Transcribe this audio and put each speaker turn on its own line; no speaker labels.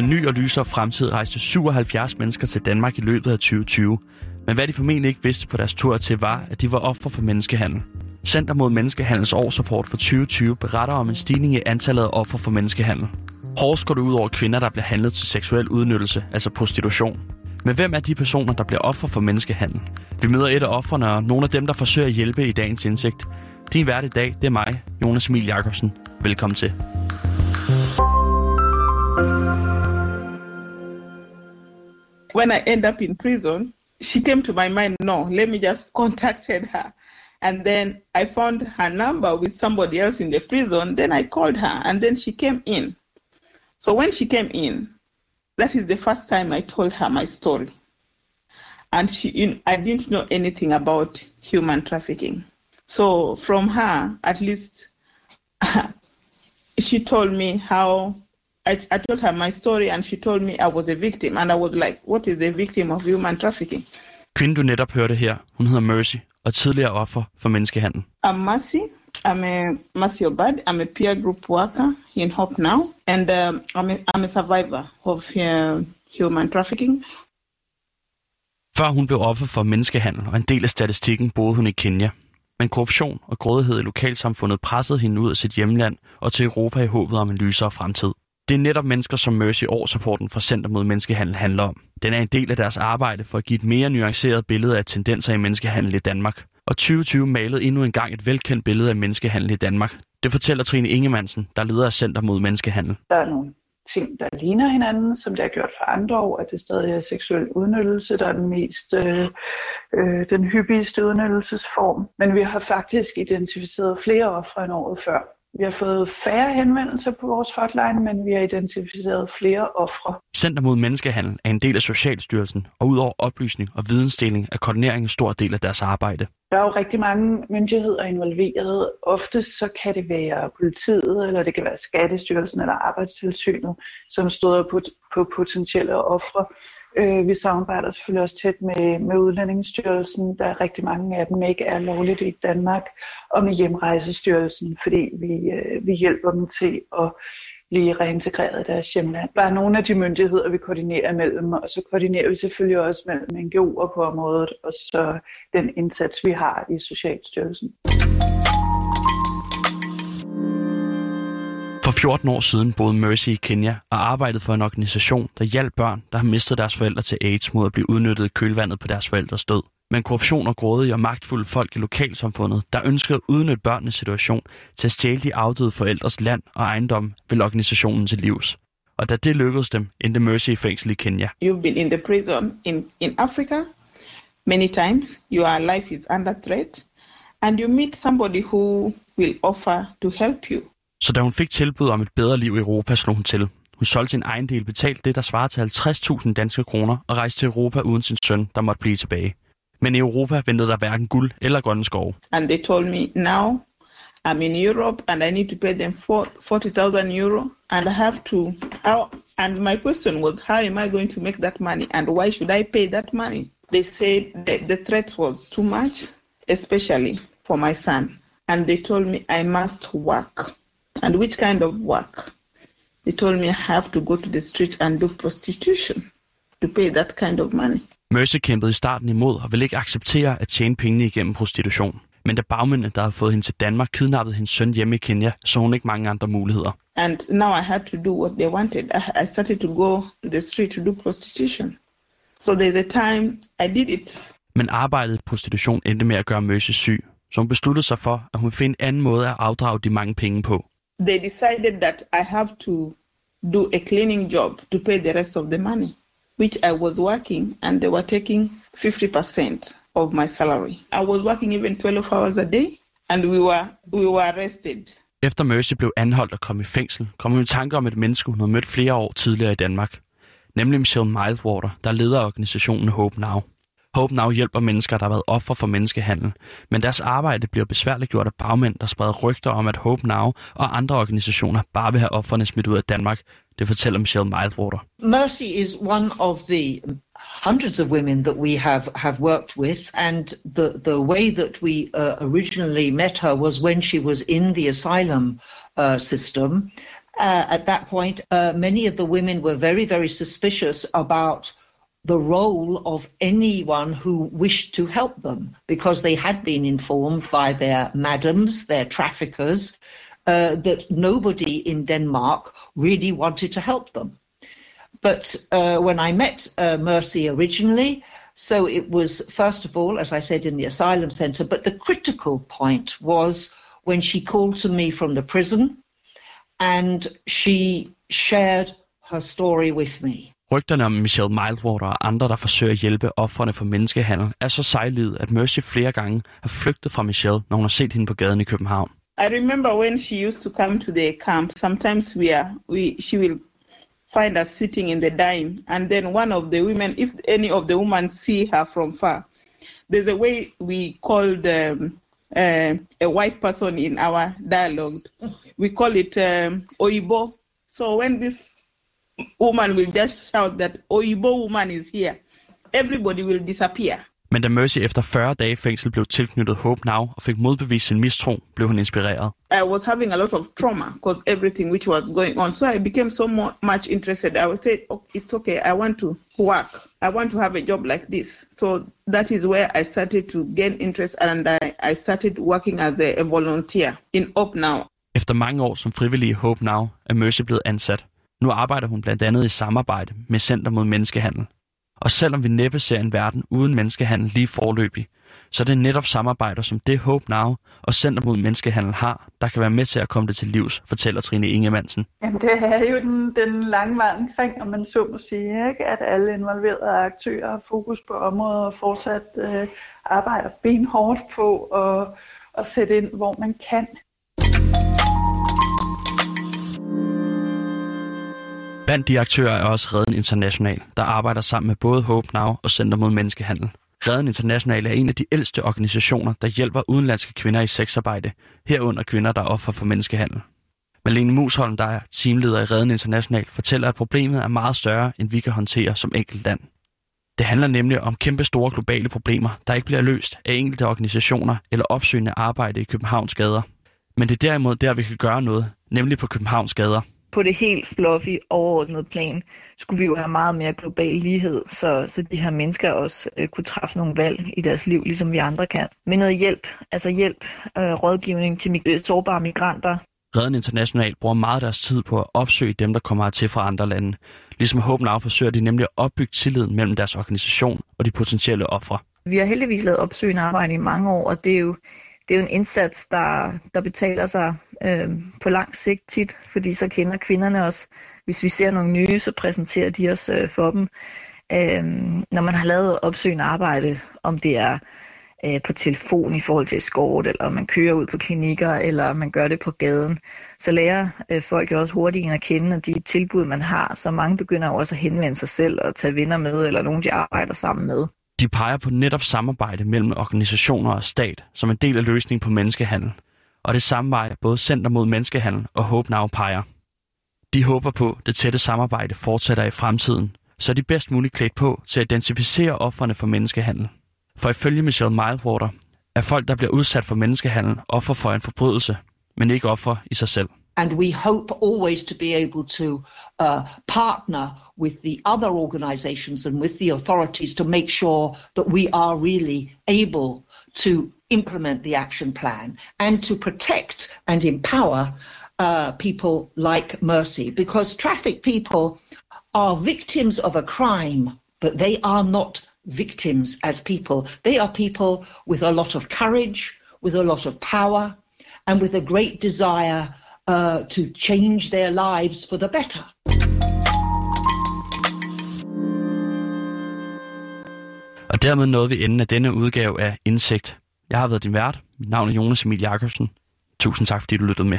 en ny og lysere fremtid rejste 77 mennesker til Danmark i løbet af 2020. Men hvad de formentlig ikke vidste på deres tur til var, at de var offer for menneskehandel. Center mod Menneskehandels årsrapport for 2020 beretter om en stigning i antallet af offer for menneskehandel. Hårdest går det ud over kvinder, der bliver handlet til seksuel udnyttelse, altså prostitution. Men hvem er de personer, der bliver offer for menneskehandel? Vi møder et af offerne og nogle af dem, der forsøger at hjælpe i dagens indsigt. Din vært i dag, det er mig, Jonas Emil Jacobsen. Velkommen til.
When I end up in prison, she came to my mind, no, let me just contacted her. And then I found her number with somebody else in the prison. Then I called her and then she came in. So when she came in, that is the first time I told her my story. And she, you know, I didn't know anything about human trafficking. So from her, at least, she told me how I, I told her my story, and she told me I was a victim, and I was like, "What is a victim of human trafficking?"
Kvinden, du netop hørte her, hun hedder Mercy og tidligere offer for menneskehandel.
I'm Mercy. I'm a Mercy Obad. I'm a peer group worker in Hope Now, and um, I'm, a, I'm a survivor of uh, human trafficking.
Før hun blev offer for menneskehandel og en del af statistikken, boede hun i Kenya. Men korruption og grådighed i lokalsamfundet pressede hende ud af sit hjemland og til Europa i håbet om en lysere fremtid. Det er netop mennesker som Mercy årsrapporten fra Center mod Menneskehandel handler om. Den er en del af deres arbejde for at give et mere nuanceret billede af tendenser i menneskehandel i Danmark. Og 2020 malede endnu en gang et velkendt billede af menneskehandel i Danmark. Det fortæller Trine Ingemannsen, der leder af Center mod Menneskehandel.
Der er nogle ting, der ligner hinanden, som det har gjort for andre år, at det stadig er seksuel udnyttelse, der er den mest øh, øh, den hyppigste udnyttelsesform. Men vi har faktisk identificeret flere ofre end året før. Vi har fået færre henvendelser på vores hotline, men vi har identificeret flere ofre.
Center mod Menneskehandel er en del af Socialstyrelsen, og udover oplysning og vidensdeling er koordinering en stor del af deres arbejde.
Der er jo rigtig mange myndigheder involveret. Ofte så kan det være politiet, eller det kan være Skattestyrelsen eller Arbejdstilsynet, som støder på, på potentielle ofre. Øh, vi samarbejder selvfølgelig også tæt med, med Udlændingsstyrelsen, der rigtig mange af dem ikke er lovligt i Danmark, og med Hjemrejsestyrelsen, fordi vi, øh, vi hjælper dem til at blive reintegreret i deres hjemland. Bare nogle af de myndigheder, vi koordinerer mellem, og så koordinerer vi selvfølgelig også mellem NGO'er på området, og så den indsats, vi har i Socialstyrelsen.
For 14 år siden boede Mercy i Kenya og arbejdede for en organisation, der hjalp børn, der har mistet deres forældre til AIDS mod at blive udnyttet i kølvandet på deres forældres død. Men korruption og grådige og magtfulde folk i lokalsamfundet, der ønskede at udnytte børnenes situation til at stjæle de afdøde forældres land og ejendom, vil organisationen til livs. Og da det lykkedes dem, endte Mercy i fængsel i Kenya.
You've been in the prison in, in Africa many times. Your life is under threat, and you meet somebody who will offer to help you.
Så da hun fik tilbud om et bedre liv i Europa, slog hun til. Hun solgte sin egen del, betalt det, der svarer til 50.000 danske kroner, og rejste til Europa uden sin søn, der måtte blive tilbage. Men i Europa ventede der hverken guld eller grønne skove.
And they told me, now I'm in Europe and I need to pay them 40,000 euro and I have to, how, and my question was, how am I going to make that money and why should I pay that money? They said that the threat was too much, especially for my son. And they told me I must work. And which kind of work? They told me I have to go to the street and do prostitution to pay that kind of money.
Mercy kæmpede i starten imod og ville ikke acceptere at tjene pengene igennem prostitution. Men da bagmændene, der havde fået hende til Danmark, kidnappede hendes søn hjemme i Kenya, så hun ikke mange andre muligheder.
And now I had to do what they wanted. I, started to go to the street to do prostitution. So there's a time I did it.
Men arbejdet i prostitution endte med at gøre Mercy syg, så hun besluttede sig for, at hun ville finde en anden måde at afdrage de mange penge på.
They decided that I have to do a cleaning job to pay the rest of the money, which I was working, and they were taking 50% of my salary. I was working even 12 hours a day, and we were we were arrested.
Efter Mercy blev anholdt og kom i fængsel, kom hun i tanke om et menneske, hun havde mødt flere år tidligere i Danmark. Nemlig Michelle Mildwater, der leder organisationen Hope Now. Hope Now hjælper mennesker, der har været offer for menneskehandel, men deres arbejde bliver besværligt gjort af bagmænd, der spreder rygter om, at Hope Now og andre organisationer bare vil have offerne smidt ud af Danmark. Det fortæller Michelle Mildwater.
Mercy is one of the hundreds of women that we have, have worked with, and the, the way that we uh, originally met her was when she was in the asylum uh, system, uh, at that point, uh, many of the women were very, very suspicious about the role of anyone who wished to help them because they had been informed by their madams, their traffickers, uh, that nobody in Denmark really wanted to help them. But uh, when I met uh, Mercy originally, so it was, first of all, as I said, in the asylum center, but the critical point was when she called to me from the prison and she shared her story with me.
Rygterne om Michelle Mildwater og andre, der forsøger at hjælpe offerne for menneskehandel, er så sejlivet, at Mercy flere gange har flygtet fra Michelle, når hun har set hende på gaden i København.
I remember when she used to come to the camp. Sometimes we are we she will find us sitting in the dime, and then one of the women, if any of the women see her from far, there's a way we called um, uh, a white person in our dialogue. We call it um, oibo. So when this woman will just shout that oibo woman is here, everybody will disappear.
Men da Mercy efter 40 dage i fængsel blev tilknyttet Hope Now og fik modbevist sin mistro, blev hun inspireret.
I was having a lot of trauma because everything which was going on. So I became so much interested. I was saying, oh, it's okay. I want to work. I want to have a job like this. So that is where I started to gain interest and I, I started working as a, a volunteer in Up Now.
Efter mange år som frivillig i Hope Now er Mercy blevet ansat. Nu arbejder hun blandt andet i samarbejde med Center mod Menneskehandel. Og selvom vi næppe ser en verden uden menneskehandel lige forløbig, så er det netop samarbejder som det Hope Now og Center mod Menneskehandel har, der kan være med til at komme det til livs, fortæller Trine Ingemannsen.
Jamen, det er jo den, den lange vej omkring, om man så må sige, ikke? at alle involverede aktører har fokus på området og fortsat øh, arbejder benhårdt på at, at sætte ind, hvor man kan.
Blandt de aktører er også Reden International, der arbejder sammen med både Hope Now og Center mod Menneskehandel. Reden International er en af de ældste organisationer, der hjælper udenlandske kvinder i sexarbejde, herunder kvinder, der er offer for menneskehandel. Malene Musholm, der er teamleder i Reden International, fortæller, at problemet er meget større, end vi kan håndtere som enkelt land. Det handler nemlig om kæmpe store globale problemer, der ikke bliver løst af enkelte organisationer eller opsøgende arbejde i Københavns gader. Men det er derimod der, vi kan gøre noget, nemlig på Københavns gader
på det helt fluffy, overordnede plan, skulle vi jo have meget mere global lighed, så, så de her mennesker også øh, kunne træffe nogle valg i deres liv, ligesom vi andre kan. Med noget hjælp, altså hjælp, øh, rådgivning til mig- sårbare migranter.
Redden International bruger meget af deres tid på at opsøge dem, der kommer hertil fra andre lande. Ligesom Hope Now forsøger de nemlig at opbygge tilliden mellem deres organisation og de potentielle ofre.
Vi har heldigvis lavet opsøgende arbejde i mange år, og det er jo det er jo en indsats, der, der betaler sig øh, på lang sigt tit, fordi så kender kvinderne os. Hvis vi ser nogle nye, så præsenterer de os øh, for dem. Øh, når man har lavet opsøgende arbejde, om det er øh, på telefon i forhold til escort, eller man kører ud på klinikker, eller man gør det på gaden, så lærer øh, folk jo også hurtigt at kende at de tilbud, man har. Så mange begynder jo også at henvende sig selv og tage venner med, eller nogen, de arbejder sammen med.
De peger på netop samarbejde mellem organisationer og stat som en del af løsningen på menneskehandel. Og det samme vej både Center mod Menneskehandel og Hope Now peger. De håber på, at det tætte samarbejde fortsætter i fremtiden, så er de bedst muligt klædt på til at identificere offerne for menneskehandel. For ifølge Michelle Mildwater er folk, der bliver udsat for menneskehandel, offer for en forbrydelse, men ikke offer i sig selv.
And we hope always to be able to uh, partner with the other organizations and with the authorities to make sure that we are really able to implement the action plan and to protect and empower uh, people like Mercy because traffic people are victims of a crime, but they are not victims as people. They are people with a lot of courage, with a lot of power, and with a great desire uh, to change their lives for the better.
Og dermed nåede vi enden af denne udgave af Indsigt. Jeg har været din vært. Mit navn er Jonas Emil Jakobsen. Tusind tak, fordi du lyttede med.